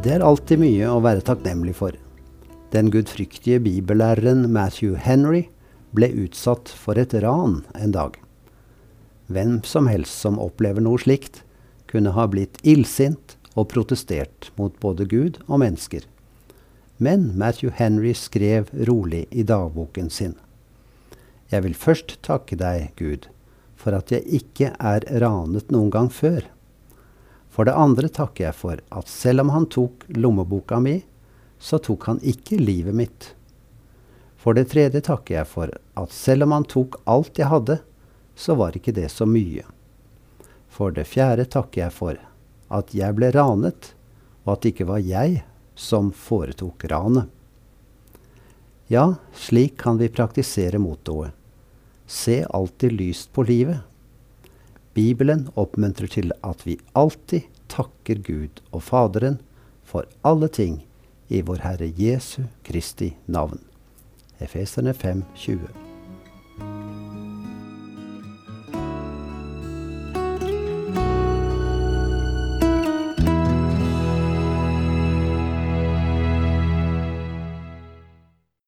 Det er alltid mye å være takknemlig for. Den gudfryktige bibellæreren Matthew Henry ble utsatt for et ran en dag. Hvem som helst som opplever noe slikt, kunne ha blitt illsint og protestert mot både Gud og mennesker. Men Matthew Henry skrev rolig i dagboken sin. Jeg vil først takke deg, Gud, for at jeg ikke er ranet noen gang før. For det andre takker jeg for at selv om han tok lommeboka mi, så tok han ikke livet mitt. For det tredje takker jeg for at selv om han tok alt jeg hadde, så var ikke det så mye. For det fjerde takker jeg for at jeg ble ranet, og at det ikke var jeg som foretok ranet. Ja, slik kan vi praktisere mottoet. Se alltid lyst på livet. Bibelen oppmuntrer til at vi alltid takker Gud og Faderen for alle ting i vår Herre Jesu Kristi navn. Efeserne 5, 20.